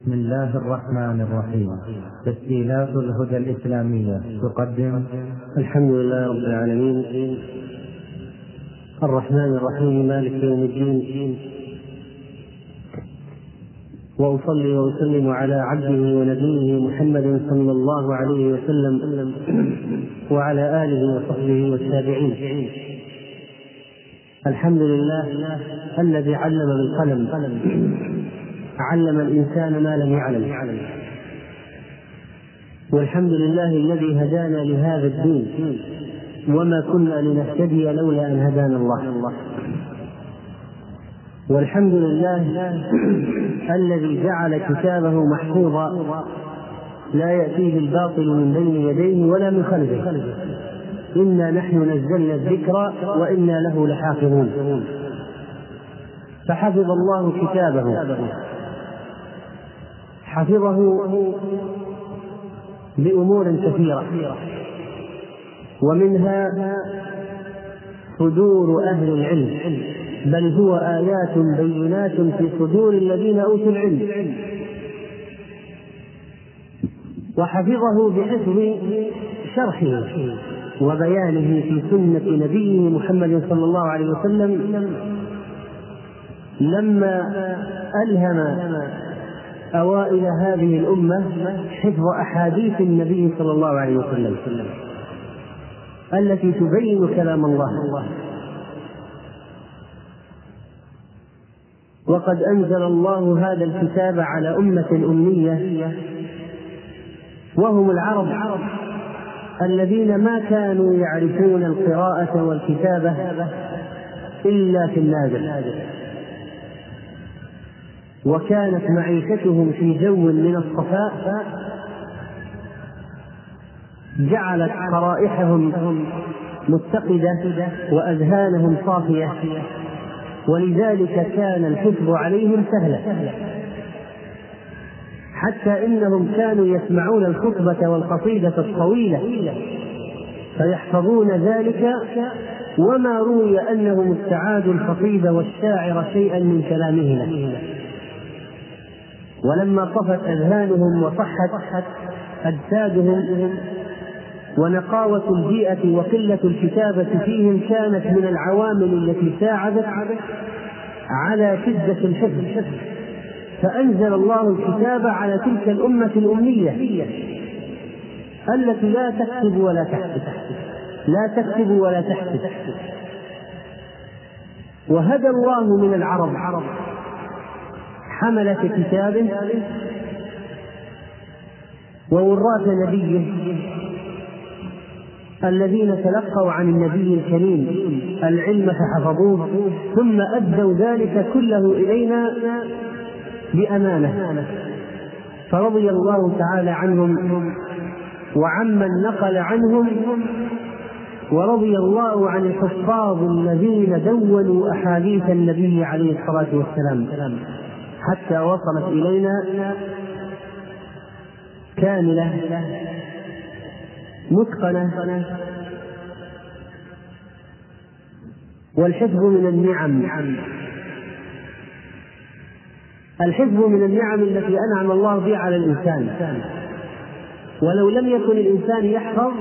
بسم الله الرحمن الرحيم. تسجيلات الهدى الإسلامية. تقدم. الحمد لله رب العالمين. الرحمن الرحيم مالك يوم الدين. وأصلي وأسلم على عبده ونبيه محمد صلى الله عليه وسلم وعلى آله وصحبه والتابعين. الحمد لله الذي علم بالقلم علم الإنسان ما لم يعلم. والحمد لله الذي هدانا لهذا الدين وما كنا لنهتدي لولا أن هدانا الله. والحمد لله الذي جعل كتابه محفوظا لا يأتيه الباطل من بين يديه ولا من خلفه. إنا نحن نزلنا الذكر وإنا له لحافظون. فحفظ الله كتابه. حفظه بأمور كثيرة. ومنها صدور أهل العلم بل هو آيات بينات في صدور الذين أوتوا العلم. وحفظه بحفظ شرحه وبيانه في سنة نبيه محمد صلى الله عليه وسلم لما ألهم أوائل هذه الأمة حفظ أحاديث النبي صلى الله عليه وسلم التي تبين كلام الله. وقد أنزل الله هذا الكتاب على أمة أمية وهم العرب الذين ما كانوا يعرفون القراءة والكتابة إلا في النازل. وكانت معيشتهم في جو من الصفاء جعلت قرائحهم متقدة وأذهانهم صافية ولذلك كان الحفظ عليهم سهلا. حتى إنهم كانوا يسمعون الخطبة والقصيدة الطويلة فيحفظون ذلك وما روي أنهم استعادوا الخطيب والشاعر شيئا من كلامهما. ولما طفت أذهانهم وصحت أجسادهم ونقاوة البيئة وقلة الكتابة فيهم كانت من العوامل التي ساعدت على شدة الحفظ. فأنزل الله الكتاب على تلك الأمة الأمية التي لا تكتب ولا تحسب لا تكتب ولا تحسب وهدى الله من العرب. حملة كتابه ووراث نبيه الذين تلقوا عن النبي الكريم العلم فحفظوه ثم أدوا ذلك كله إلينا بأمانة. فرضي الله تعالى عنهم وعمن نقل عنهم ورضي الله عن الحفاظ الذين دونوا أحاديث النبي عليه الصلاة والسلام. حتى وصلت إلينا كاملة متقنة. والحفظ من النعم. الحفظ من النعم التي أنعم الله بها على الإنسان. ولو لم يكن الإنسان يحفظ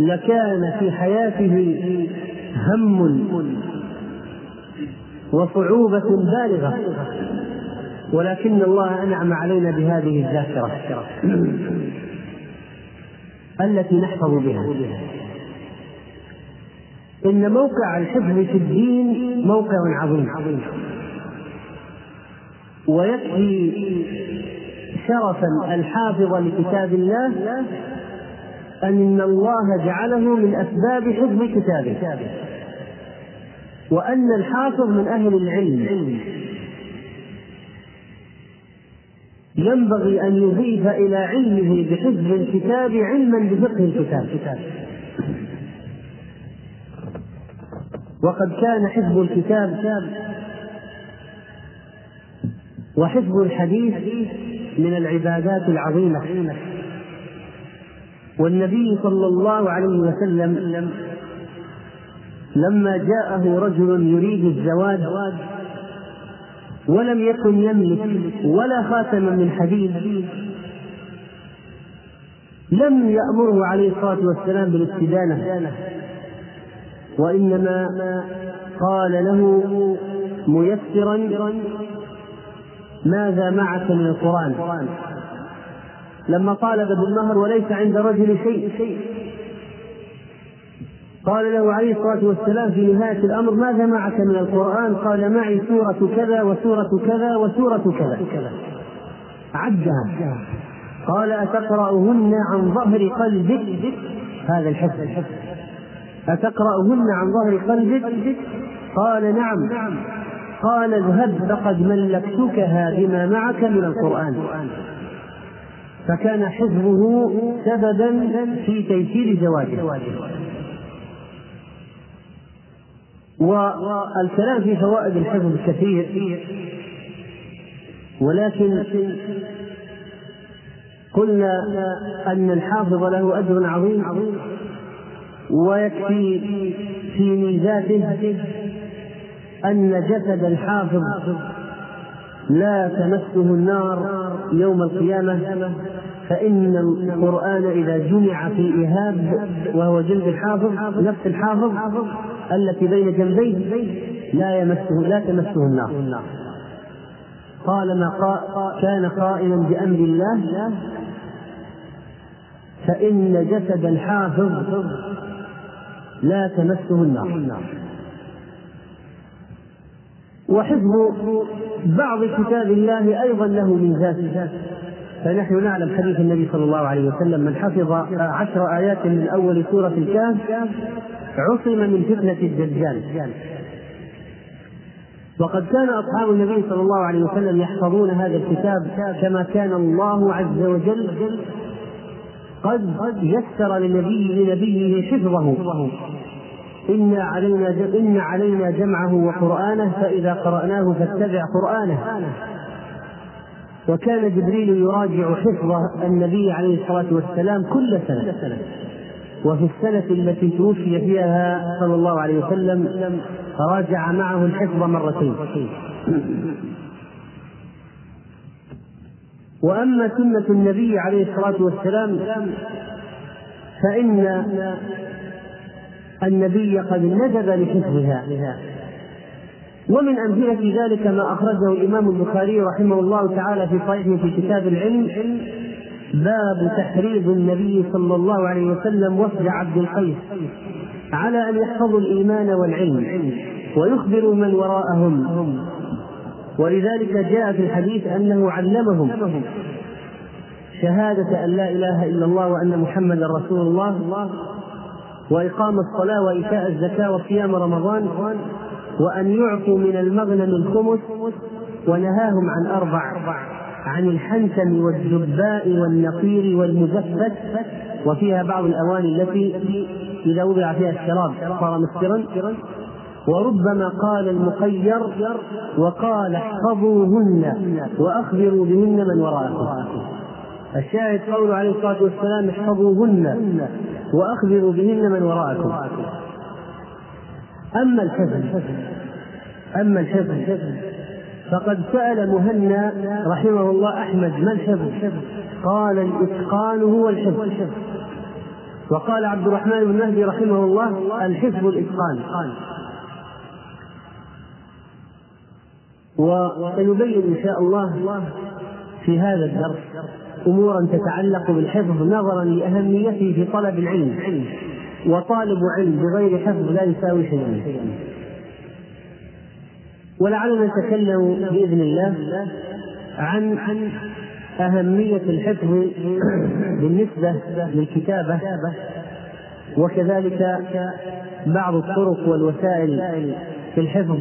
لكان في حياته هم وصعوبة بالغة. ولكن الله أنعم علينا بهذه الذاكرة التي نحفظ بها. إن موقع الحفظ في الدين موقع عظيم. ويكفي شرفا الحافظ لكتاب الله أن الله جعله من أسباب حفظ كتابه. وأن الحافظ من أهل العلم ينبغي أن يضيف إلى علمه بحفظ الكتاب علما بفقه الكتاب. وقد كان حفظ الكتاب وحفظ الحديث من العبادات العظيمة. والنبي صلى الله عليه وسلم لما جاءه رجل يريد الزواج ولم يكن يملك ولا خاتما من حديد لم يأمره عليه الصلاة والسلام بالاستدانة وإنما قال له ميسرا ماذا معك من القرآن؟ لما طالب بالمهر وليس عند رجل شيء. قال له عليه الصلاة والسلام في نهاية الأمر ماذا معك من القرآن؟ قال معي سورة كذا وسورة كذا وسورة كذا. عدها قال أتقرأهن عن ظهر قلبك؟ هذا الحفظ. أتقرأهن عن ظهر قلبك؟ قال نعم. قال اذهب فقد ملكتكها بما معك من القرآن. فكان حفظه سببا في تيسير زواجه. والكلام في فوائد الحفظ كثير ولكن قلنا أن الحافظ له أجر عظيم ويكفي في ميزاته أن جسد الحافظ لا تمسه النار يوم القيامة فإن القرآن إذا جمع في إيهاب وهو جلد الحافظ نفس الحافظ التي بين جنبيه لا يمسه لا تمسه النار. طالما كان قائما بأمر الله فإن جسد الحافظ لا تمسه النار. وحفظ بعض كتاب الله أيضا له ميزات فنحن نعلم حديث النبي صلى الله عليه وسلم من حفظ عشر آيات من أول سورة الكهف عصم من فتنة الدجال. وقد كان أصحاب النبي صلى الله عليه وسلم يحفظون هذا الكتاب كما كان الله عز وجل قد يسر لنبي لنبيه حفظه. إن علينا إن علينا جمعه وقرآنه فإذا قرأناه فاتبع قرآنه. وكان جبريل يراجع حفظ النبي عليه الصلاة والسلام كل سنة. وفي السنة التي توفي فيها صلى الله عليه وسلم راجع معه الحفظ مرتين. وأما سنة النبي عليه الصلاة والسلام فإن النبي قد ندب لحفظها. ومن أمثلة ذلك ما أخرجه الإمام البخاري رحمه الله تعالى في صحيحه في كتاب العلم باب تحريض النبي صلى الله عليه وسلم وفد عبد القيس على أن يحفظوا الإيمان والعلم ويخبروا من وراءهم. ولذلك جاء في الحديث أنه علمهم شهادة أن لا إله إلا الله وأن محمدا رسول الله وإقام الصلاة وإيتاء الزكاة وصيام رمضان وأن يعطوا من المغنم الخمس ونهاهم عن أربع. عن الحنتم والجباء والنقير والمزفت وفيها بعض الأواني التي إذا وضع فيها الشراب صار مسكرا. وربما قال المخير وقال احفظوهن وأخبروا بهن من وراءكم. الشاهد قوله عليه الصلاة والسلام احفظوهن وأخبروا بهن من وراءكم. أما الحفظ أما الحفظ فقد سأل مهنا رحمه الله أحمد ما الحفظ؟ قال الإتقان هو الحفظ. وقال عبد الرحمن بن مهدي رحمه الله الحفظ الإتقان. وسنبين إن شاء الله في هذا الدرس أمورا تتعلق بالحفظ نظرا لأهميته في طلب العلم. وطالب علم بغير حفظ لا يساوي شيئا. ولعلنا نتكلم بإذن الله عن عن أهمية الحفظ بالنسبة للكتابة وكذلك بعض الطرق والوسائل في الحفظ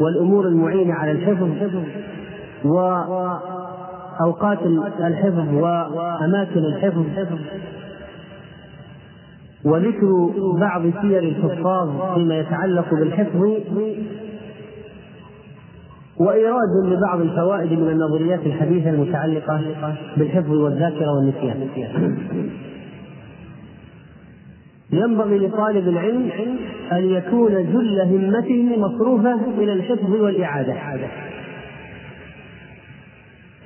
والأمور المعينة على الحفظ وأوقات الحفظ وأماكن الحفظ وذكر بعض سير الحفاظ فيما يتعلق بالحفظ وإيراد لبعض الفوائد من النظريات الحديثة المتعلقة بالحفظ والذاكرة والنسيان. ينبغي لطالب العلم أن يكون جل همته مصروفة إلى الحفظ والإعادة.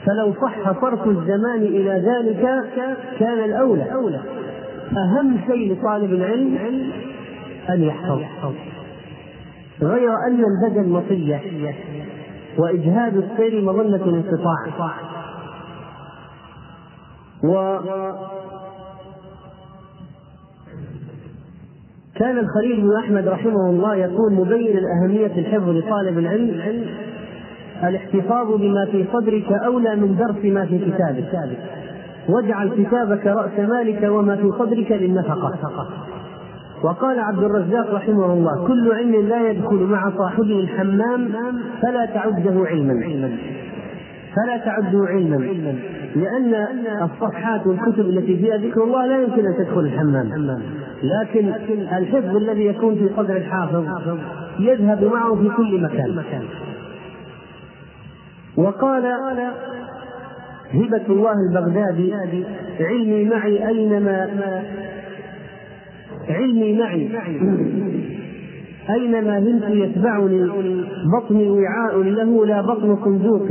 فلو صح صرف الزمان إلى ذلك كان الأولى. أهم شيء لطالب العلم أن يحفظ. غير أن البدن مطية. وإجهاد السير مظنة الانقطاع. و كان الخليل بن أحمد رحمه الله يقول مبينا أهمية الحفظ لطالب العلم الاحتفاظ بما في صدرك أولى من درس ما في كتابك. واجعل كتابك رأس مالك وما في صدرك للنفقة. وقال عبد الرزاق رحمه الله كل علم لا يدخل مع صاحبه الحمام فلا تعده علما. فلا تعده علما لأن الصفحات والكتب التي فيها ذكر الله لا يمكن أن تدخل الحمام. لكن الحفظ الذي يكون في صدر الحافظ يذهب معه في كل مكان. وقال هبة الله البغدادي علمي معي أينما علمي معي. أينما همت يتبعني بطني وعاء له لا بطن صندوق.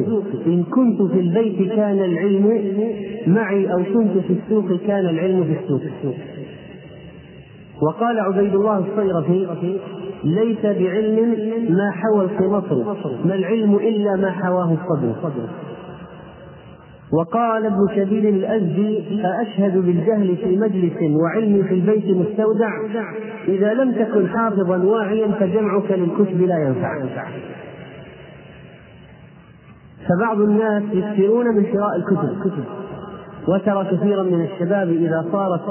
إن كنت في البيت كان العلم معي أو كنت في السوق كان العلم في السوق. وقال عبيد الله الصيرفي ليس بعلم ما حوى الخمصر ما العلم إلا ما حواه الصدر. وقال ابن شبيب الأزدي أأشهد بالجهل في مجلس وعلمي في البيت مستودع إذا لم تكن حافظا واعيا فجمعك للكتب لا ينفع. فبعض الناس يكثرون من شراء الكتب وترى كثيرا من الشباب إذا صارت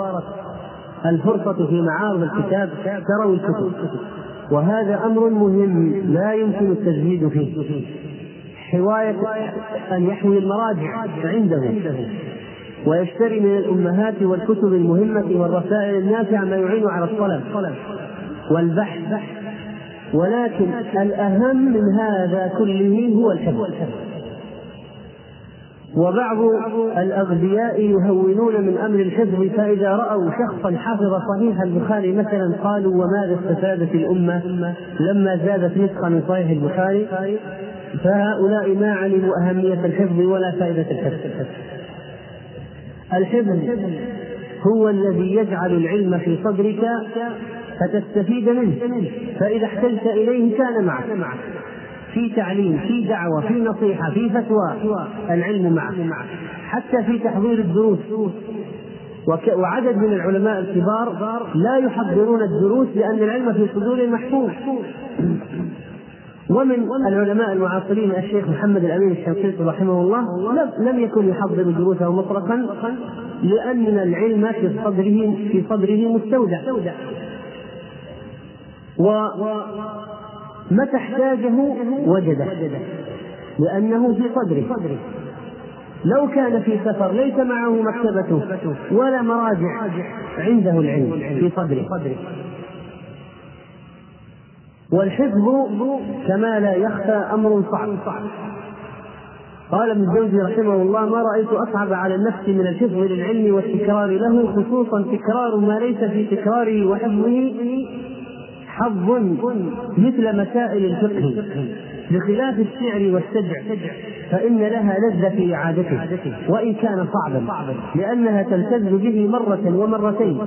الفرصة في معارض الكتاب تروا الكتب وهذا أمر مهم لا يمكن التزهيد فيه. حواية أن يحوي المراجع عنده ويشتري من الأمهات والكتب المهمة والرسائل النافعة ما يعين على الطلب والبحث. ولكن الأهم من هذا كله هو الحفظ. وبعض الأغبياء يهونون من أمر الحفظ فإذا رأوا شخصا حفظ صحيح البخاري مثلا قالوا وماذا استفادت الأمة؟ لما زادت نسخة من صحيح البخاري فهؤلاء ما علموا أهمية الحفظ ولا فائدة الحفظ. الحفظ هو الذي يجعل العلم في صدرك فتستفيد منه فإذا احتجت إليه كان معك. في تعليم في دعوة في نصيحة في فتوى العلم معك. حتى في تحضير الدروس. وعدد من العلماء الكبار لا يحضرون الدروس لأن العلم في صدورهم محفوظ. ومن العلماء المعاصرين الشيخ محمد الأمين الشنقيطي رحمه الله لم يكن يحضر دروسه مطلقا لأن العلم في صدره في صدره مستودع. ومتى احتاجه؟ وجده. لأنه في صدره. لو كان في سفر ليس معه مكتبته ولا مراجع عنده العلم في صدره. والحفظ كما لا يخفى أمر صعب. قال ابن الجوزي رحمه الله ما رأيت أصعب على النفس من الحفظ للعلم والتكرار له خصوصا تكرار ما ليس في تكراره وحفظه حظ مثل مسائل الفقه. بخلاف الشعر والسجع فإن لها لذة في إعادته وإن كان صعبا لأنها تلتذ به مرة ومرتين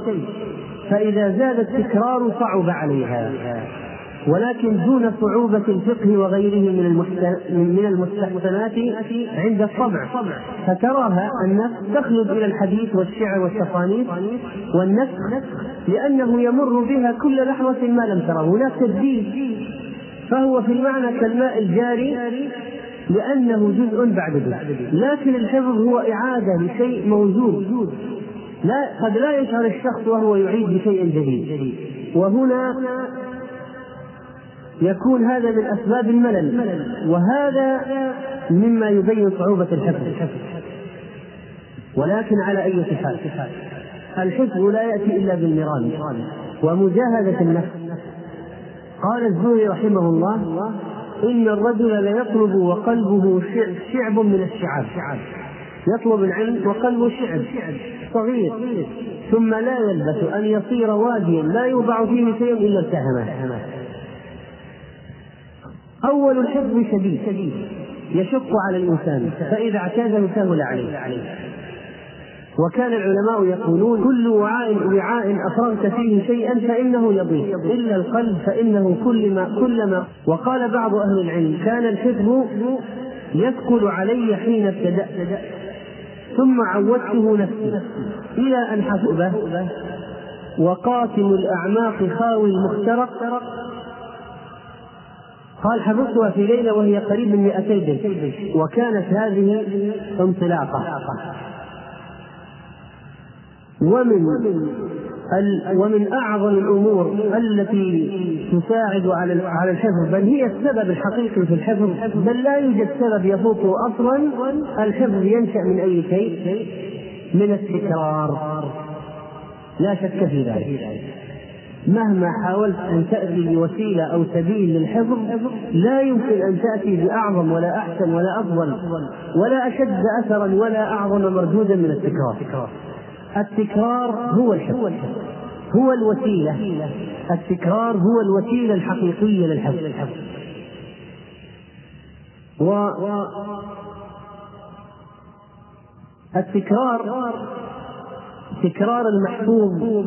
فإذا زاد التكرار صعب عليها. ولكن دون صعوبة الفقه وغيره من من المستحسنات عند الطبع. فتراها النفس تخلد إلى الحديث والشعر والتصانيف والنسخ لأنه يمر بها كل لحظة ما لم تره. هناك تجديد فهو في المعنى كالماء الجاري لأنه جزء بعد جزء. لكن الحفظ هو إعادة لشيء موجود. لا قد لا يشعر الشخص وهو يعيد بشيء جديد. وهنا يكون هذا من أسباب الملل. وهذا مما يبين صعوبة الحفظ. ولكن على أي حال؟ الحفظ لا يأتي إلا بالمران ومجاهدة النفس. قال الزهري رحمه الله إن الرجل ليطلب وقلبه شعب من الشعاب. يطلب العلم وقلبه شعب. صغير. ثم لا يلبث أن يصير واديا. لا يوضع فيه شيء إلا التهمه أول الحفظ شديد يشق على الإنسان فإذا اعتاده سهل عليه. وكان العلماء يقولون كل وعاء وعاء أفرغت فيه شيئا فإنه يضيق إلا القلب فإنه كلما كلما وقال بعض أهل العلم كان الحفظ يثقل علي حين ابتدات ثم عودته نفسي إلى أن حسبه وقاتل الأعماق خاوي المخترق قال حفظتها في ليلة وهي قريب من 200 بيت وكانت هذه انطلاقة. ومن ومن أعظم الأمور التي تساعد على على الحفظ. بل هي السبب الحقيقي في الحفظ. بل لا يوجد سبب يفوته أصلا. الحفظ ينشأ من أي شيء؟ من التكرار. لا شك في ذلك. مهما حاولت أن تأتي بوسيلة أو سبيل للحفظ لا يمكن أن تأتي بأعظم ولا أحسن ولا أفضل ولا أشد اثرا ولا أعظم مردودا من التكرار. التكرار هو الحفظ هو الوسيلة. التكرار هو الوسيلة الحقيقية للحفظ. و التكرار تكرار المحفوظ.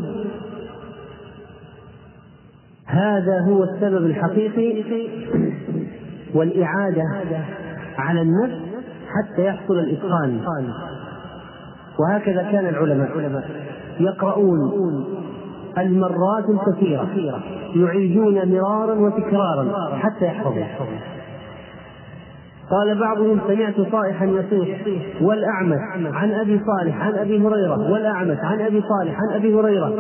هذا هو السبب الحقيقي والإعادة على النفس حتى يحصل الإتقان. وهكذا كان العلماء يقرؤون المرات الكثيرة يعيدون مرارا وتكرارا حتى يحفظوا. قال بعضهم سمعت صائحا يصيح والأعمش عن أبي صالح عن أبي هريرة والأعمش عن أبي صالح عن أبي هريرة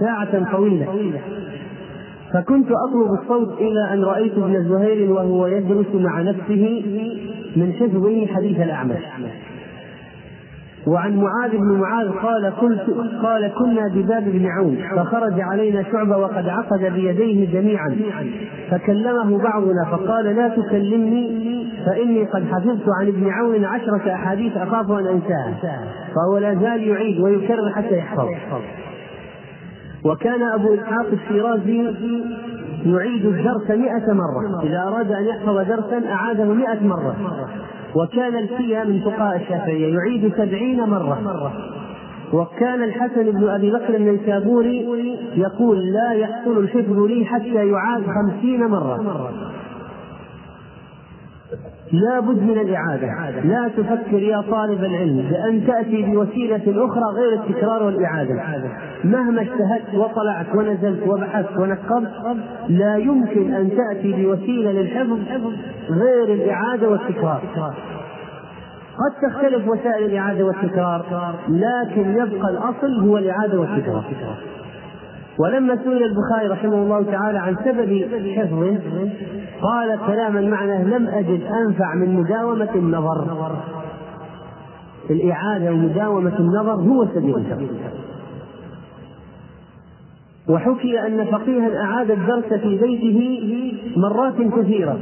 ساعة طويلة. فكنت أطلب الصوت إلى أن رأيت ابن زهير وهو يدرس مع نفسه من حفظه حديث الأعمش. وعن معاذ بن معاذ قال قلت قال كنا بباب بن عون فخرج علينا شعبة وقد عقد بيديه جميعا فكلمه بعضنا فقال لا تكلمني فإني قد حفظت عن ابن عون عشرة أحاديث أخاف أن أنساها فهو لا زال يعيد ويكرر حتى يحفظ. وكان أبو إسحاق الشيرازي يعيد الدرس مئة مرة. إذا أراد أن يحفظ درسا أعاده مئة مرة. وكان الفيا من فقهاء الشافعية يعيد سبعين مرة. وكان الحسن بن أبي بكر النيسابوري يقول لا يحصل الحفظ لي حتى يعاد خمسين مرة. لا بد من الإعادة. لا تفكر يا طالب العلم بأن تأتي بوسيلة أخرى غير التكرار والإعادة. مهما اجتهدت وطلعت ونزلت وبحثت ونقبت لا يمكن أن تأتي بوسيلة للحفظ غير الإعادة والتكرار. قد تختلف وسائل الإعادة والتكرار لكن يبقى الأصل هو الإعادة والتكرار. ولما سئل البخاري رحمه الله تعالى عن سبب حفظه قال كلاما معناه لم أجد أنفع من مداومة النظر. الإعادة ومداومة النظر هو سبيل الحفظ. وحكي أن فقيها أعاد الدرس في بيته مرات كثيرة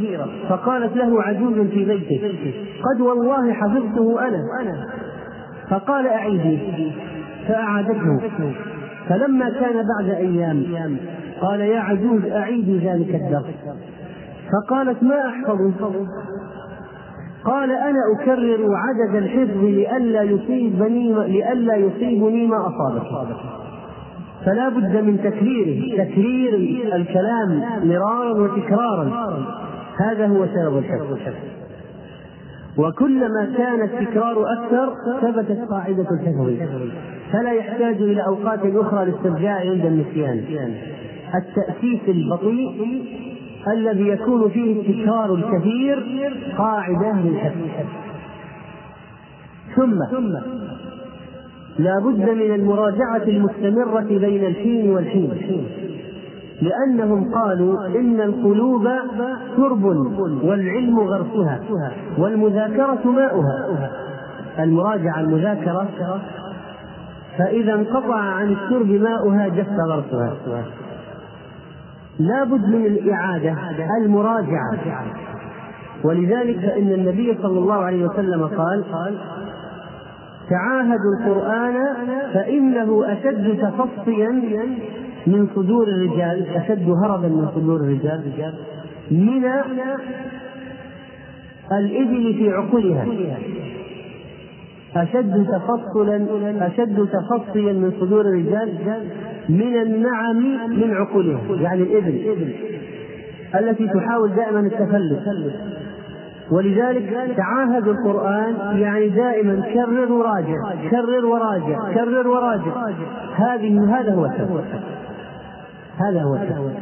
فقالت له عجوز في بيته قد والله حفظته أنا. فقال أعيدي فأعادته. فلما كان بعد أيام قال يا عجوز أعيدي ذلك الدرس. فقالت ما أحفظ؟ قال أنا أكرر عدد الحفظ لئلا يصيبني لئلا يصيبني ما أصابك. فلا بد من تكريره تكرير الكلام مرارا وتكرارا. هذا هو سبب الحفظ. وكلما كان التكرار أكثر ثبتت قاعدة الحفظ فلا يحتاج إلى أوقات أخرى للاسترجاع عند النسيان. التأسيس البطيء الذي يكون فيه التكرار الكثير قاعدة للحفظ. ثم لا بد من المراجعة المستمرة بين الحين والحين. لأنهم قالوا إن القلوب شرب والعلم غرسها والمذاكرة ماؤها. المراجعة المذاكرة فإذا انقطع عن الشرب ماؤها جف غرسها. لا بد من الإعادة المراجعة. ولذلك فإن النبي صلى الله عليه وسلم قال تعاهدوا القرآن فإنه أشد تفصيا من صدور الرجال أشد هربا من صدور الرجال من الإبل في عقولها. أشد تفصلا أشد تفصيا من صدور الرجال من النعم من عقولها يعني الإبل التي تحاول دائما التفلت ولذلك تعاهدوا القرآن يعني دائما كرر وراجع كرر وراجع كرر وراجع. هذه هذا هو السبب هذا هو السبب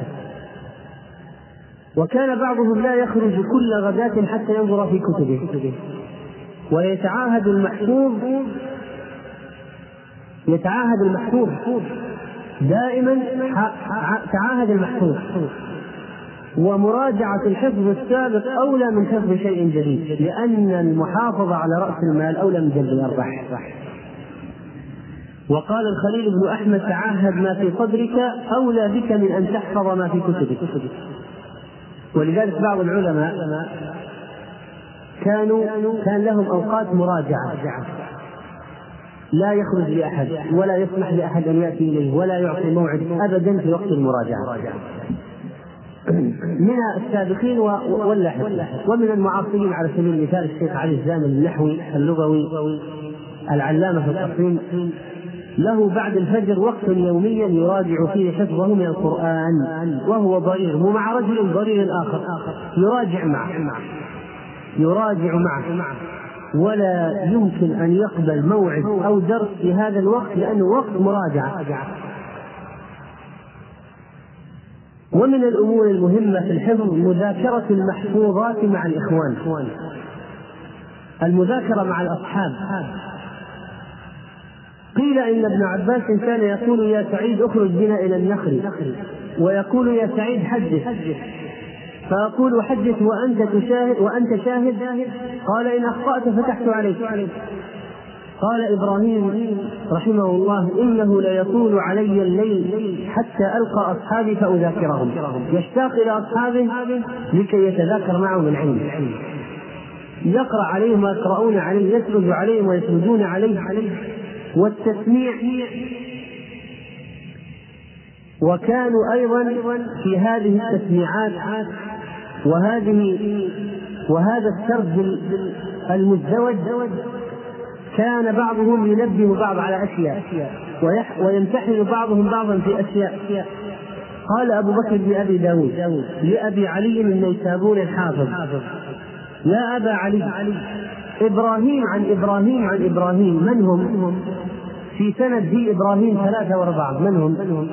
وكان بعضهم لا يخرج كل غداة حتى ينظر في كتبه. ويتعاهد المحفوظ يتعاهد المحفوظ. دائما تعاهد المحفوظ. ومراجعة الحفظ السابق أولى من حفظ شيء جديد لأن المحافظة على رأس المال أولى من جلب الأرباح. وقال الخليل بن أحمد تعهد ما في صدرك أولى بك من أن تحفظ ما في كتبك. ولذلك بعض العلماء كانوا كان لهم أوقات مراجعة. لا يخرج لأحد ولا يسمح لأحد أن يأتي إليه ولا يعطي موعد أبدا في وقت المراجعة. من السابقين واللاحقين ومن المعاصرين على سبيل المثال الشيخ علي الزامل النحوي اللغوي العلامة في التصميم له بعد الفجر وقت يوميا يراجع فيه حفظه من القرآن وهو ضرير ومع رجل ضرير آخر. يراجع معه. يراجع معه. ولا يمكن أن يقبل موعد أو درس في هذا الوقت لأنه وقت مراجعة. ومن الأمور المهمة في الحفظ مذاكرة المحفوظات مع الإخوان. المذاكرة مع الأصحاب. قيل إن ابن عباس كان يقول يا سعيد اخرج بنا إلى النخل. ويقول يا سعيد حدث. فأقول حدث وأنت تشاهد وأنت شاهد؟ قال إن أخطأت فتحت عليك. قال إبراهيم رحمه الله إنه ليطول علي الليل حتى ألقى أصحابي فأذاكرهم. يشتاق إلى أصحابه لكي يتذاكر معهم العلم يقرأ عليهم ويقرؤون عليه يسرد عليهم ويسردون عليه. والتسميع. وكانوا أيضا في هذه التسميعات وهذه وهذا السرد المزدوج كان بعضهم ينبه بعض على أشياء ويمتحن بعضهم بعضا في أشياء. قال أبو بكر بن أبي داود لأبي علي النيسابوري الحافظ يا أبا علي إبراهيم عن إبراهيم عن إبراهيم. من هم؟ في سند في إبراهيم ثلاثة وأربعة. من هم؟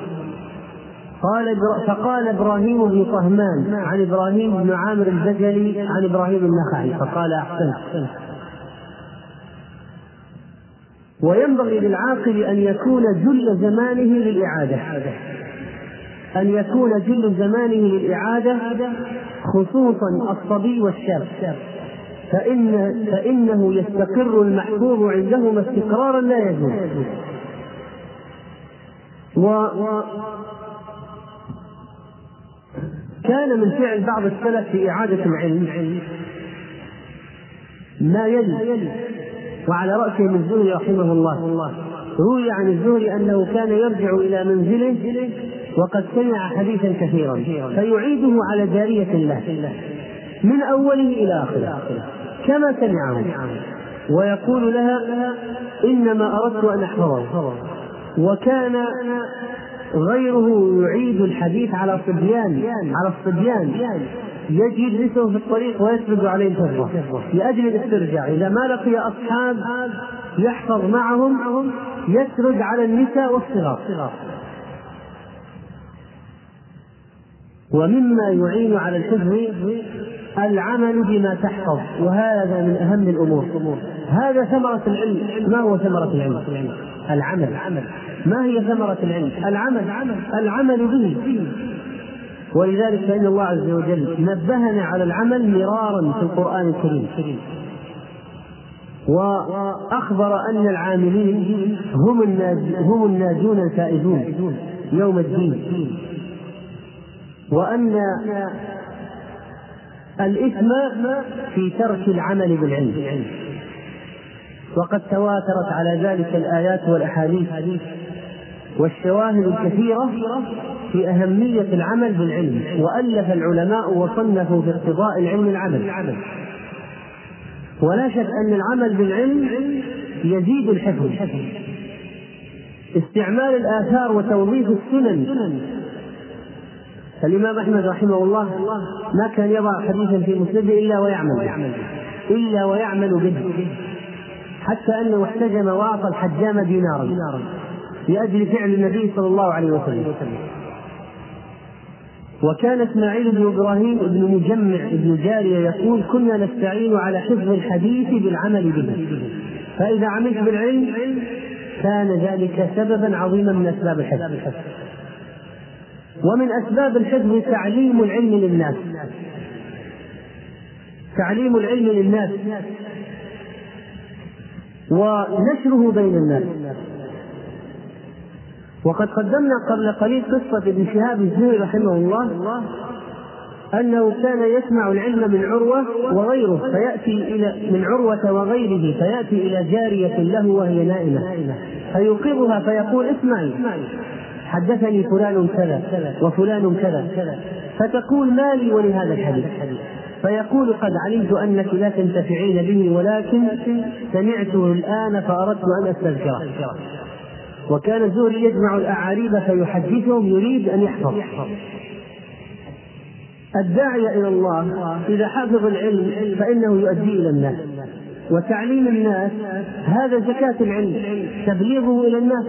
قال فقال إبراهيم بن طهمان عن إبراهيم بن عامر البجلي عن إبراهيم النخعي فقال أحسنت. وينبغي للعاقل أن يكون جل زمانه للإعادة. أن يكون جل زمانه للإعادة خصوصا الصبي والشاب. فإن فإنه يستقر المحفوظ عندهما استقرارا لا و كان من فعل بعض السلف في إعادة العلم ما يلي وعلى رأسهم الزهري رحمه الله. روي عن الزهري أنه كان يرجع إلى منزله وقد سمع حديثا كثيرا فيعيده على جارية الله من أوله إلى آخره. كما سمعه. ويقول لها إنما أردت أن أحفظه وكان غيره يعيد الحديث على صبيان على الصبيان يجي يجلسه في الطريق ويسرد عليه الفرة لأجل الاسترجاع. إذا ما لقي أصحاب يحفظ معهم يسرد على النساء والصغار. ومما يعين على الحفظ العمل بما تحفظ وهذا من أهم الأمور. هذا ثمرة العلم. ما هو ثمرة العلم؟ العمل. ما هي ثمرة العلم؟ العمل. العمل به. ولذلك فإن الله عز وجل نبهنا على العمل مرارا في القرآن الكريم. وأخبر أن العاملين هم هم الناجون الفائزون يوم الدين. وأن الإثم في ترك العمل بالعلم. وقد تواترت على ذلك الآيات والأحاديث. والشواهد الكثيرة في أهمية العمل بالعلم وألف العلماء وصنفوا في اقتضاء العلم العمل. ولا شك أن العمل بالعلم يزيد الحفظ. استعمال الآثار وتوظيف السنن فالإمام أحمد رحمه الله ما كان يضع حديثا في مسنده إلا ويعمل به إلا ويعمل به حتى أنه احتجم وأعطى الحجام دينارا لأجل فعل النبي صلى الله عليه وسلم. وكان إسماعيل بن إبراهيم بن مجمع بن جارية يقول كنا نستعين على حفظ الحديث بالعمل به فإذا عملت بالعلم كان ذلك سببا عظيما من أسباب الحفظ. ومن أسباب الحفظ تعليم العلم للناس. تعليم العلم للناس. ونشره بين الناس. وقد قدمنا قبل قليل قصة ابن شهاب الزهري رحمه الله أنه كان يسمع العلم من عروة وغيره فيأتي إلى من عروة وغيره فيأتي إلى جارية له وهي نائمة فيوقظها فيقول اسمعي. حدثني فلان كذا وفلان كذا. فتقول ما لي ولهذا الحديث. فيقول قد علمت أنك لا تنتفعين به ولكن سمعته الآن فأردت أن أستذكره. وكان الزهري يجمع الأعاريب فيحدثهم يريد أن يحفظ. الداعية إلى الله إذا حفظ العلم فإنه يؤدي إلى الناس. وتعليم الناس هذا زكاة العلم تبليغه إلى الناس.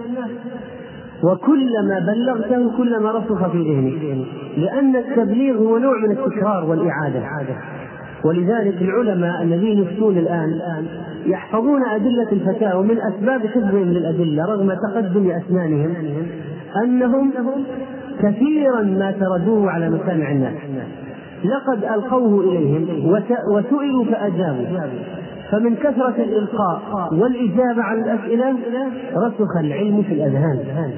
وكلما بلغته كلما رسخ في ذهنك لأن التبليغ هو نوع من التكرار والإعادة. ولذلك العلماء الذين يفتون الآن يحفظون أدلة الفتاوى من أسباب حفظهم للأدلة رغم تقدم أسنانهم أنهم كثيرا ما تردوه على مسامع الناس. لقد ألقوه إليهم وسئلوا فأجابوا. فمن كثرة الإلقاء والإجابة على الأسئلة رسخ العلم في الأذهان.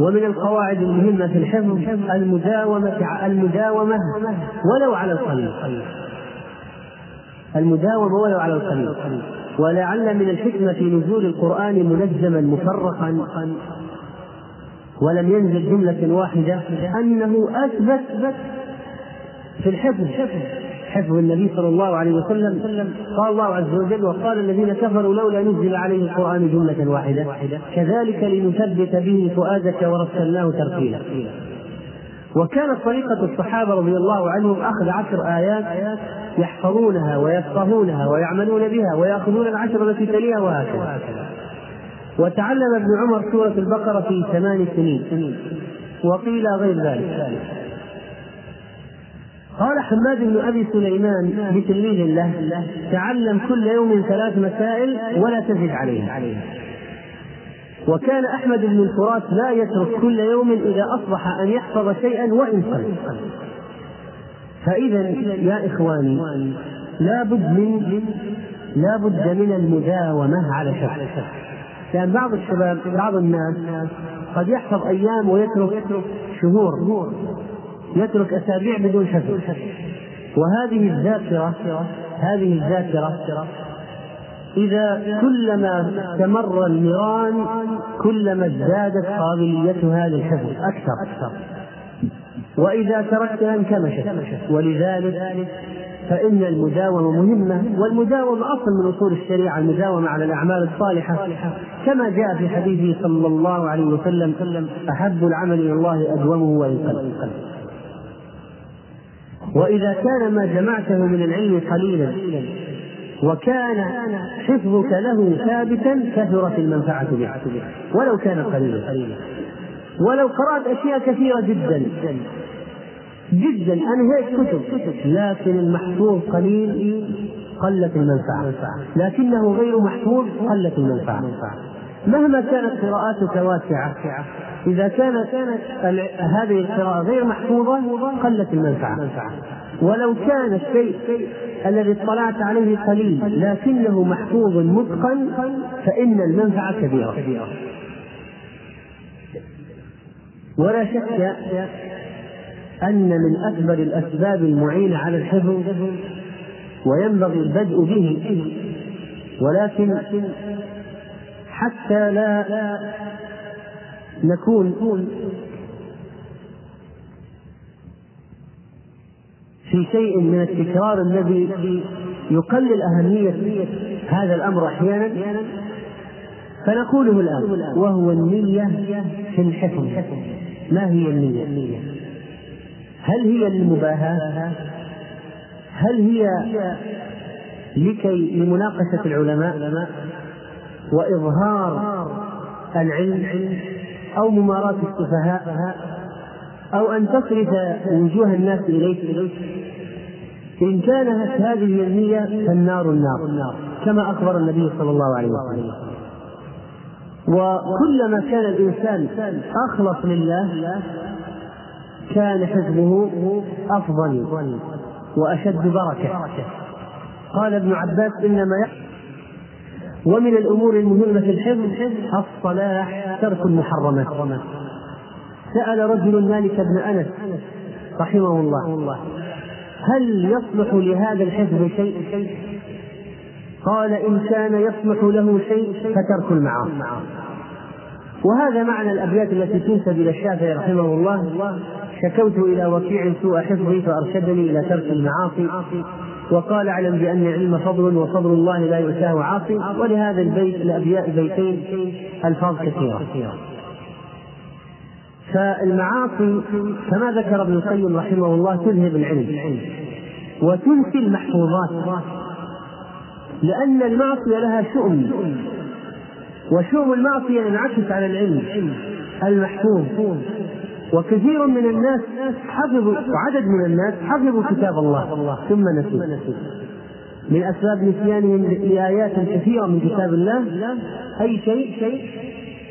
ومن القواعد المهمة في الحفظ المداومة المداومة ولو على القليل المداومة ولو على القليل ولعل من الحكمة في نزول القرآن منجما مفرقا. ولم ينزل جملة واحدة أنه أثبت في الحفظ. حفظ النبي صلى الله عليه وسلم. قال الله عز وجل وقال الذين كفروا لولا نزل عليه القرآن جملة واحدة. كذلك لنثبت به فؤادك ورسلناه ترتيلا. وكانت طريقة الصحابة رضي الله عنهم أخذ عشر آيات يحفظونها ويفقهونها ويعملون بها ويأخذون العشر التي تليها وهكذا. وتعلم ابن عمر سورة البقرة في ثمان سنين. وقيل غير ذلك. قال حماد بن أبي سليمان لتلميذ له تعلم كل يوم ثلاث مسائل ولا تزد عليها. وكان أحمد بن الفرات لا يترك كل يوم إذا أصبح أن يحفظ شيئا وإن قل فاذا يا إخواني لابد من لابد من المداومة على شيء لأن بعض الشباب بعض الناس قد يحفظ أيام ويترك شهور. يترك أسابيع بدون حفظ. وهذه الذاكرة هذه الذاكرة إذا كلما استمر النيران كلما ازدادت قابليتها للحفظ أكثر. وإذا تركتها انكمشت. ولذلك فإن المداومة مهمة والمداومة أصل من أصول الشريعة المداومة على الأعمال الصالحة. كما جاء في حديثه صلى الله عليه وسلم أحب العمل إلى الله أدومه وإن قل وإذا كان ما جمعته من العلم قليلا وكان حفظك له ثابتا كثرت المنفعة به ولو كان قليلا. ولو قرأت أشياء كثيرة جدا جدا أنهيت كتب لكن المحفوظ قليل قلت المنفعة لكنه غير محفوظ قلت المنفعة. مهما كانت قراءاتك واسعة إذا كانت هذه القراءة غير محفوظة قلت المنفعة. ولو كان الشيء الذي اطلعت عليه قليل لكنه محفوظ متقن فإن المنفعة كبيرة. ولا شك أن من أكبر الأسباب المعينة على الحفظ وينبغي البدء به ولكن حتى لا نكون في شيء من التكرار الذي يقلل أهمية هذا الأمر أحيانا فنقوله الآن وهو النية في الحفظ ما هي النية؟ هل هي للمباهاة؟ هل هي لكي لمناقشة العلماء وإظهار العلم أو مماراة السفهاء أو أن تصرف وجوه الناس إليك. إن كانت هذه النية فالنار النار كما أخبر النبي صلى الله عليه وسلم. وكلما كان الإنسان أخلص لله كان حزبه أفضل وأشد بركة. قال ابن عباس إنما يحفظ ومن الأمور المهمة في الحفظ الصلاح ترك المحرمات. سأل رجل مالك بن أنس رحمه الله هل يصلح لهذا الحفظ شيء؟ قال إن كان يصلح له شيء فترك المعاصي. وهذا معنى الأبيات التي تنسب إلى الشافعي رحمه الله شكوت إلى وكيع سوء حفظي فأرشدني إلى ترك المعاصي. وقال اعلم بأن العلم فضل وفضل الله لا يؤتاه عاصي ولهذا البيت الأبيات بيتين ألفاظ كثيرة. فالمعاصي كما ذكر ابن القيم رحمه الله تذهب العلم وتنسي المحفوظات لأن المعصية لها شؤم وشؤم المعصية ينعكس على العلم المحفوظ. وكثير من الناس حفظوا وعدد من الناس حفظوا كتاب الله. ثم نسوا. من أسباب نسيانهم لآيات كثيرة من كتاب الله أي شيء؟ شيء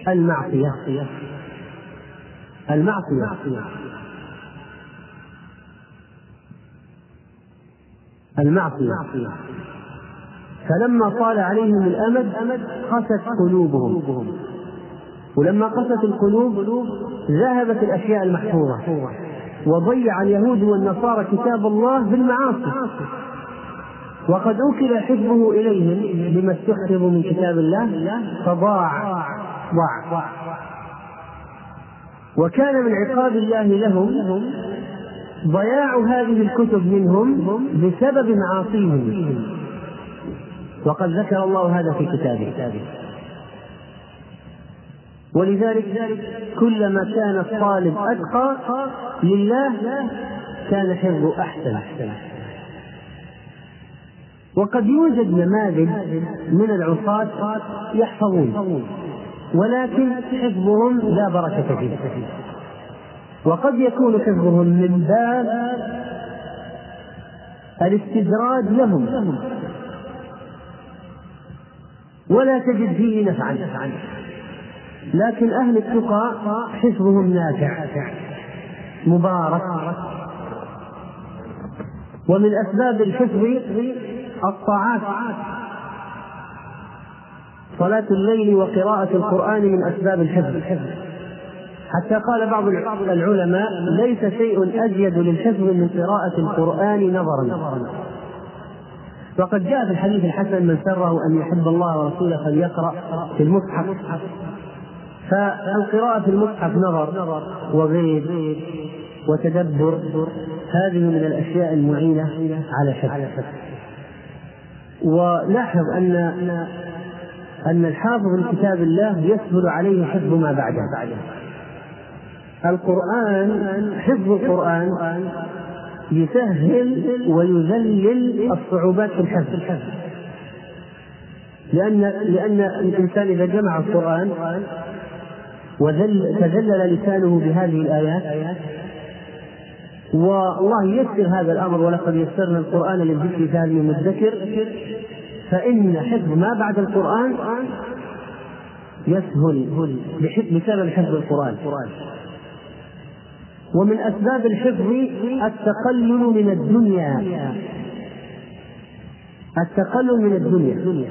المعصية. المعصية. المعصية. فلما طال عليهم الأمد قست قلوبهم. ولما قست القلوب ذهبت الأشياء المحفوظة وضيع اليهود والنصارى كتاب الله بالمعاصي. وقد أوكل حفظه إليهم بما استحفظوا من كتاب الله فضاع. ضاع وكان من عقاب الله لهم ضياع هذه الكتب منهم بسبب معاصيهم. وقد ذكر الله هذا في كتابه. ولذلك كلما كان الطالب أتقى لله كان حفظه أحسن. وقد يوجد نماذج من العصاة يحفظون ولكن حفظهم لا بركة فيه. وقد يكون حفظهم من باب الاستدراج لهم. ولا تجد فيه نفعا. لكن أهل التقى حفظهم نافع. مبارك. ومن أسباب الحفظ الطاعات. صلاة الليل وقراءة القرآن من أسباب الحفظ. حتى قال بعض العلماء ليس شيء أزيد للحفظ من قراءة القرآن نظرا. وقد جاء في الحديث الحسن من سره أن يحب الله ورسوله فليقرأ في المصحف. فالقراءة في المصحف نظر وغير وتدبر. هذه من الأشياء المعينة على حفظ ولاحظ أن أن الحافظ لكتاب الله يسهل عليه حفظ ما بعده. القرآن حفظ القرآن يسهل ويذلل الصعوبات في الحفظ. لأن لأن الإنسان إذا جمع القرآن وذل تذلل لسانه بهذه الآيات. والله يسر هذا الأمر ولقد يسرنا القرآن للذكر فهل من مدكر فإن حفظ ما بعد القرآن يسهل بسبب حفظ القرآن. ومن أسباب الحفظ التقلل من الدنيا. التقلل من الدنيا.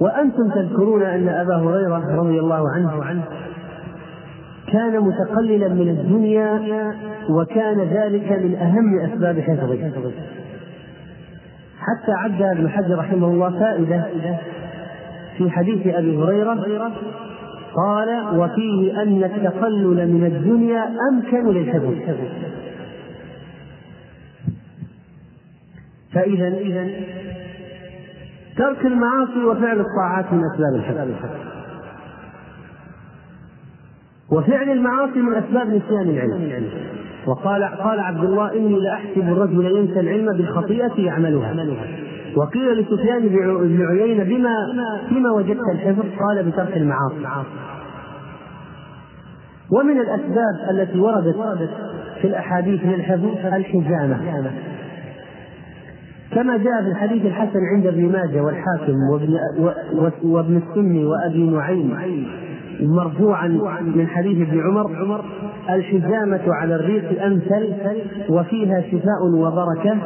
وأنتم تذكرون أن أبا هريرة رضي الله عنه كان متقللا من الدنيا وكان ذلك من أهم أسباب حفظه. حتى عد ابن حجر رحمه الله فائدة في حديث أبي هريرة قال وفيه أن التقلل من الدنيا أمكن للحفظ. فإذا ترك المعاصي وفعل الطاعات من أسباب الحفظ وفعل المعاصي من أسباب نسيان العلم. وقال قال عبد الله إني لأحسب الرجل ينسى العلم بالخطيئة يعملها. وقيل لسفيان بن عيينة بما فيما وجدت الحفظ؟ قال بترك المعاصي. ومن الأسباب التي وردت في الأحاديث للحفظ الحجامة كما جاء في الحديث الحسن عند ابن ماجه والحاكم وابن, وابن السني وأبي نعيم مرفوعا من حديث ابن عمر الحجامة على الريق أمثل وفيها شفاء وبركة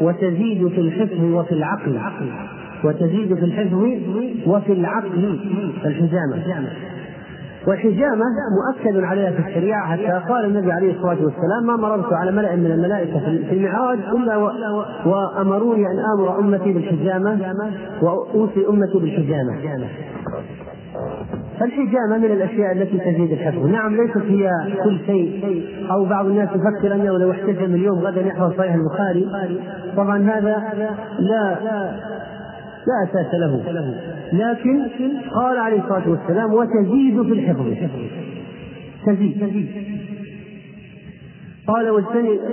وتزيد في الحفظ وفي العقل وتزيد في الحفظ وفي العقل الحجامة والحجامة مؤكد عليها في الشريعة حتى قال النبي عليه الصلاة والسلام ما مررت على ملأ من الملائكة في المعراج إلا وأمروني أن آمر أمتي بالحجامة وأوصي أمتي بالحجامة. فالحجامة من الأشياء التي تزيد الحفظ. نعم ليست هي كل شيء. أو بعض الناس يفكر أنه لو احتجم اليوم غدا يحفظ صحيح البخاري. طبعا هذا لا لا أساس له. لكن قال عليه الصلاة والسلام وتزيد في الحفظ. تزيد. قال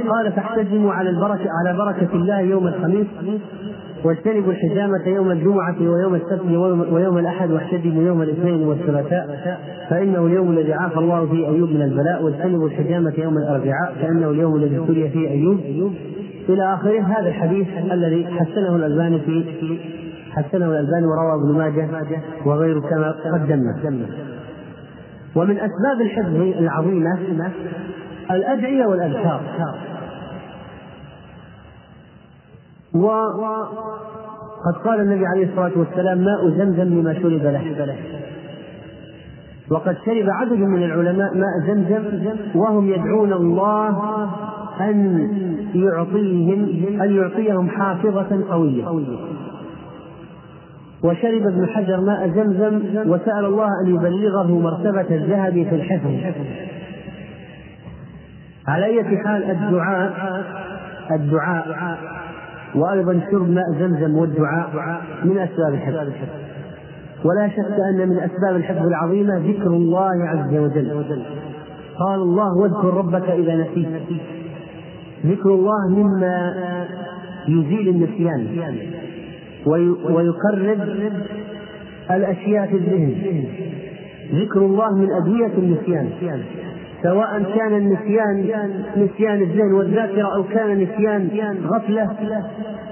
قال فاحتجموا على البركة على بركة الله يوم الخميس. واجتنبوا الحجامة يوم الجمعة ويوم السبت ويوم الأحد واحتجبوا يوم الاثنين والثلاثاء. فإنه اليوم الذي عافى الله فيه أيوب من البلاء. واجتنبوا الحجامة يوم الأربعاء. كأنه اليوم الذي ابتلي فيه أيوب. إلى آخره. هذا الحديث الذي حسنه الألباني في حسنه الألباني وروى ابن ماجه وغيره كما قدمنا. ومن أسباب الحفظ العظيمة الأدعية والأذكار. وقد قال النبي عليه الصلاة والسلام ماء زمزم لما شرب له. وقد شرب عدد من العلماء ماء زمزم وهم يدعون الله أن يعطيهم أن يعطيهم حافظة قوية. وشرب ابن حجر ماء زمزم وسأل الله أن يبلغه مرتبة الذهب في الحفظ. على أية حال الدعاء الدعاء وأيضا شرب ماء زمزم والدعاء من أسباب الحفظ. ولا شك أن من أسباب الحفظ العظيمة ذكر الله عز وجل. قال الله واذكر ربك إذا نسيت. ذكر الله مما يزيل النسيان. ويقرب الأشياء في الذهن. ذكر الله من أدوية النسيان. سواء كان النسيان نسيان الذهن والذاكرة أو كان نسيان غفلة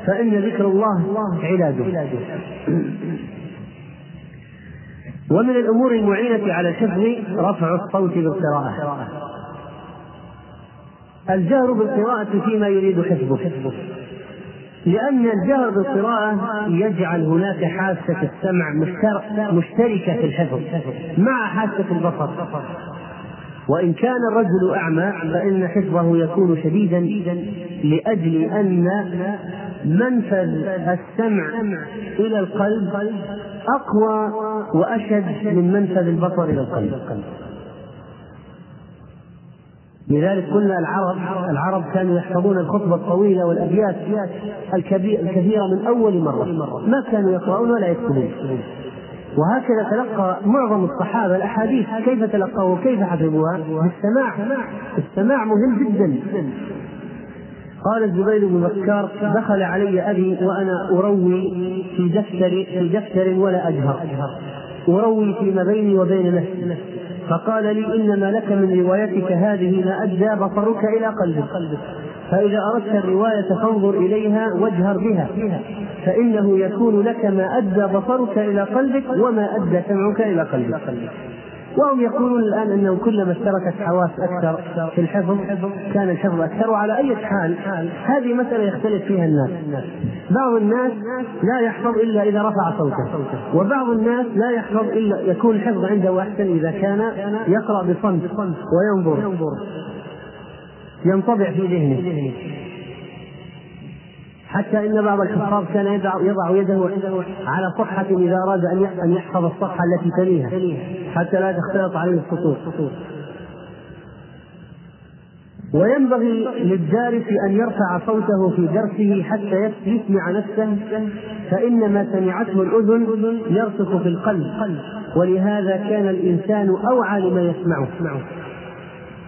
فإن ذكر الله علاجه. ومن الأمور المعينة على الحفظ رفع الصوت بالقراءة. الجهر بالقراءة فيما يريد حفظه. لأن الجهر بالقراءة يجعل هناك حاسة السمع مشتركة في الحفظ مع حاسة البصر. وإن كان الرجل أعمى فإن حفظه يكون شديدا لأجل أن منفذ السمع إلى القلب أقوى وأشد من منفذ البصر إلى القلب. لذلك قلنا العرب العرب كانوا يحفظون الخطبة الطويلة والأبيات الكثيرة من أول مرة. ما كانوا يقرؤون ولا يكتبون. وهكذا تلقى معظم الصحابة الأحاديث كيف تلقوها وكيف حفظوها؟ بالسماع. السماع مهم جدا. قال الزبير بن بكار دخل علي أبي وأنا أروي في دفتر في دفتر ولا أجهر. أروي فيما بيني وبين نفسي. فقال لي إنما لك من روايتك هذه ما أدى بصرك إلى قلبك. فإذا أردت الرواية فانظر إليها وأجهر بها. فإنه يكون لك ما أدى بصرك إلى قلبك وما أدى سمعك إلى قلبك. وهم يقولون الآن أنه كلما اشتركت حواس أكثر في الحفظ كان الحفظ أكثر. وعلى أي حال هذه مسألة يختلف فيها الناس. بعض الناس لا يحفظ إلا إذا رفع صوته. وبعض الناس لا يحفظ إلا يكون الحفظ عنده أحسن إذا كان يقرأ بصمت وينظر. ينطبع في ذهنه. حتى إن بعض الحفاظ كان يضع يضع يده على صفحة إذا أراد أن يحفظ الصفحة التي تليها حتى لا تختلط عليه السطور وينبغي للدارس أن يرفع صوته في درسه حتى يسمع نفسه فإن ما سمعته الأذن يرسخ في القلب. ولهذا كان الإنسان أوعى لما يسمعه.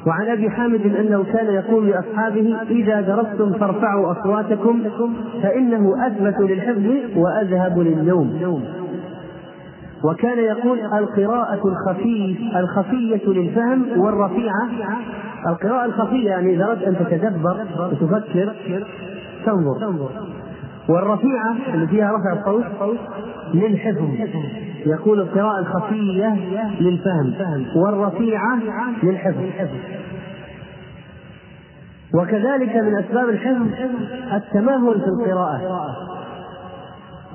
وعن أبي حامد أنه كان يقول لأصحابه إذا درستم فارفعوا أصواتكم فإنه أثبت للحفظ وأذهب للنوم. وكان يقول القراءة الخفية الخفية للفهم والرفيعة. القراءة الخفية يعني إذا أردت أن تتدبر وتفكر تنظر. والرفيعة اللي فيها رفع الصوت للحفظ يقول القراءة الخفية للفهم. والرفيعة للحفظ وكذلك من أسباب الحفظ التمهل في القراءة.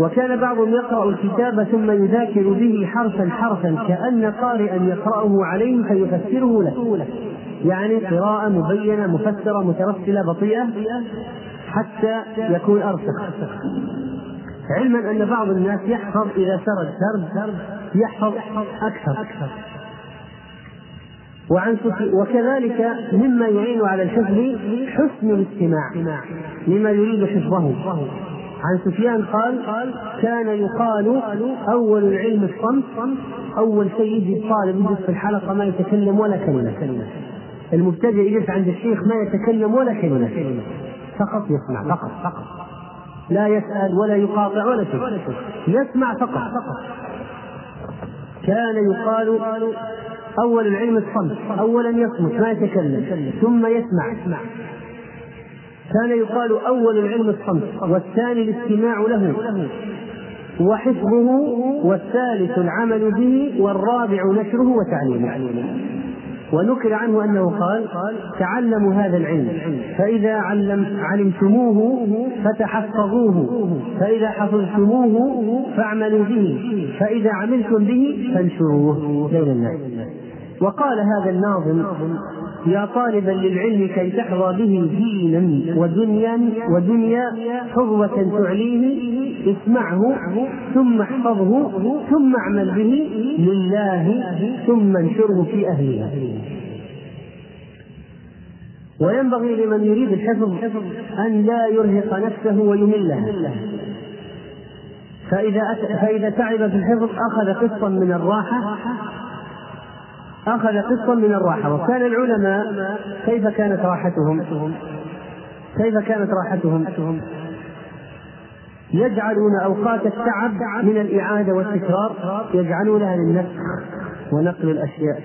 وكان بعضهم يقرأ الكتاب ثم يذاكر به حرفا حرفا كأن قارئا يقرأه عليه فيفسره له. يعني قراءة مبينة مفسرة مترسلة بطيئة. حتى يكون أرسخ. علما أن بعض الناس يحفظ إذا سرد سرد يحفظ أكثر. وعن وكذلك مما يعين على الحفظ حسن الاستماع لما يريد حفظه. عن سفيان قال كان يقال أول العلم الصمت أول شيء يجي الطالب يجلس في الحلقة ما يتكلم ولا كلمة. المبتدئ يجلس عند الشيخ ما يتكلم ولا كلمة. فقط يسمع فقط فقط. لا يسأل ولا يقاطع ولا شيء. يسمع فقط. كان يقال أول العلم الصمت أولا يصمت ما يتكلم ثم يسمع. كان يقال أول العلم الصمت والثاني الاستماع له وحفظه والثالث العمل به والرابع نشره وتعليمه. ونكر عنه أنه قال تعلموا هذا العلم فإذا علم علمتموه فتحفظوه فإذا حفظتموه فاعملوا به فإذا عملتم به فانشروه. بين الناس وقال هذا الناظم يا طالبا للعلم كي تحظى به دينا ودنيا ودنيا حظوة تعليه اسمعه ثم احفظه ثم اعمل به لله ثم انشره في أهلها. وينبغي لمن يريد الحفظ أن لا يرهق نفسه ويملها فإذا فإذا تعب في الحفظ أخذ قسطا من الراحة أخذ قسطا من الراحة. وكان العلماء كيف كانت راحتهم؟ كيف كانت راحتهم؟ يجعلون أوقات التعب من الإعادة والتكرار يجعلونها للنسخ ونقل الأشياء.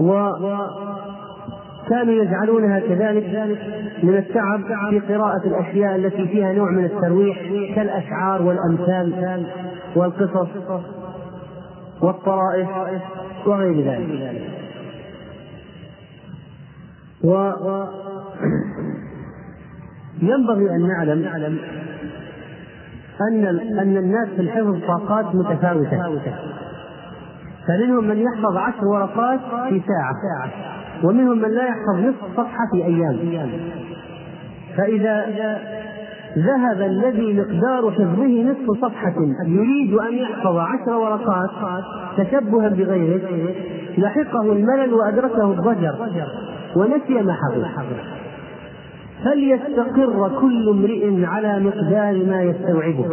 وكانوا يجعلونها كذلك من التعب في قراءة الأشياء التي فيها نوع من الترويح كالأشعار والأمثال والقصص. والطرائف وغير ذلك. و ينبغي أن نعلم أن أن الناس في الحفظ طاقات متفاوتة. فمنهم من يحفظ عشر ورقات في ساعة ومنهم من لا يحفظ نصف صفحة في أيام. فإذا ذهب الذي مقدار حفظه نصف صفحة. يريد أن يحفظ عشر ورقات تشبها بغيره. لحقه الملل وأدركه الضجر ونسي ما حفظ فليستقر كل امرئ على مقدار ما يستوعبه.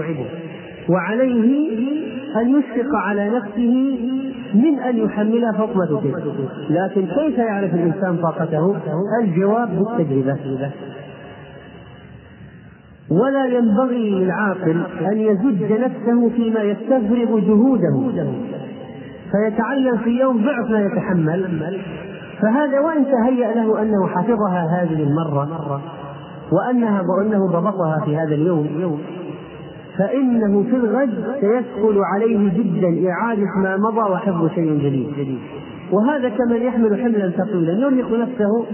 وعليه أن يشفق على نفسه من أن يحملها ما لكن كيف يعرف الإنسان طاقته؟ الجواب بالتجربة. ولا ينبغي للعاقل أن يزج نفسه فيما يستفرغ جهوده. فيتعلم في يوم ضعف ما يتحمل. فهذا وإن تهيأ له أنه حفظها هذه المرة وأنها وأنه ضبطها في هذا اليوم فإنه في الغد سيثقل عليه جدا إعادة ما مضى وحفظ شيء جديد. وهذا كمن يحمل حملا ثقيلا يرهق نفسه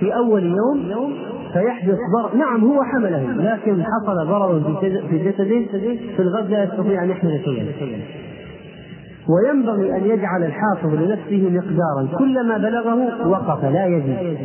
في أول يوم فيحدث ضرر نعم هو حمله لكن حصل ضرر في جسده في الغد لا يستطيع أن يحمل شيئا. وينبغي أن يجعل الحافظ لنفسه مقدارا. كلما بلغه وقف لا يزيد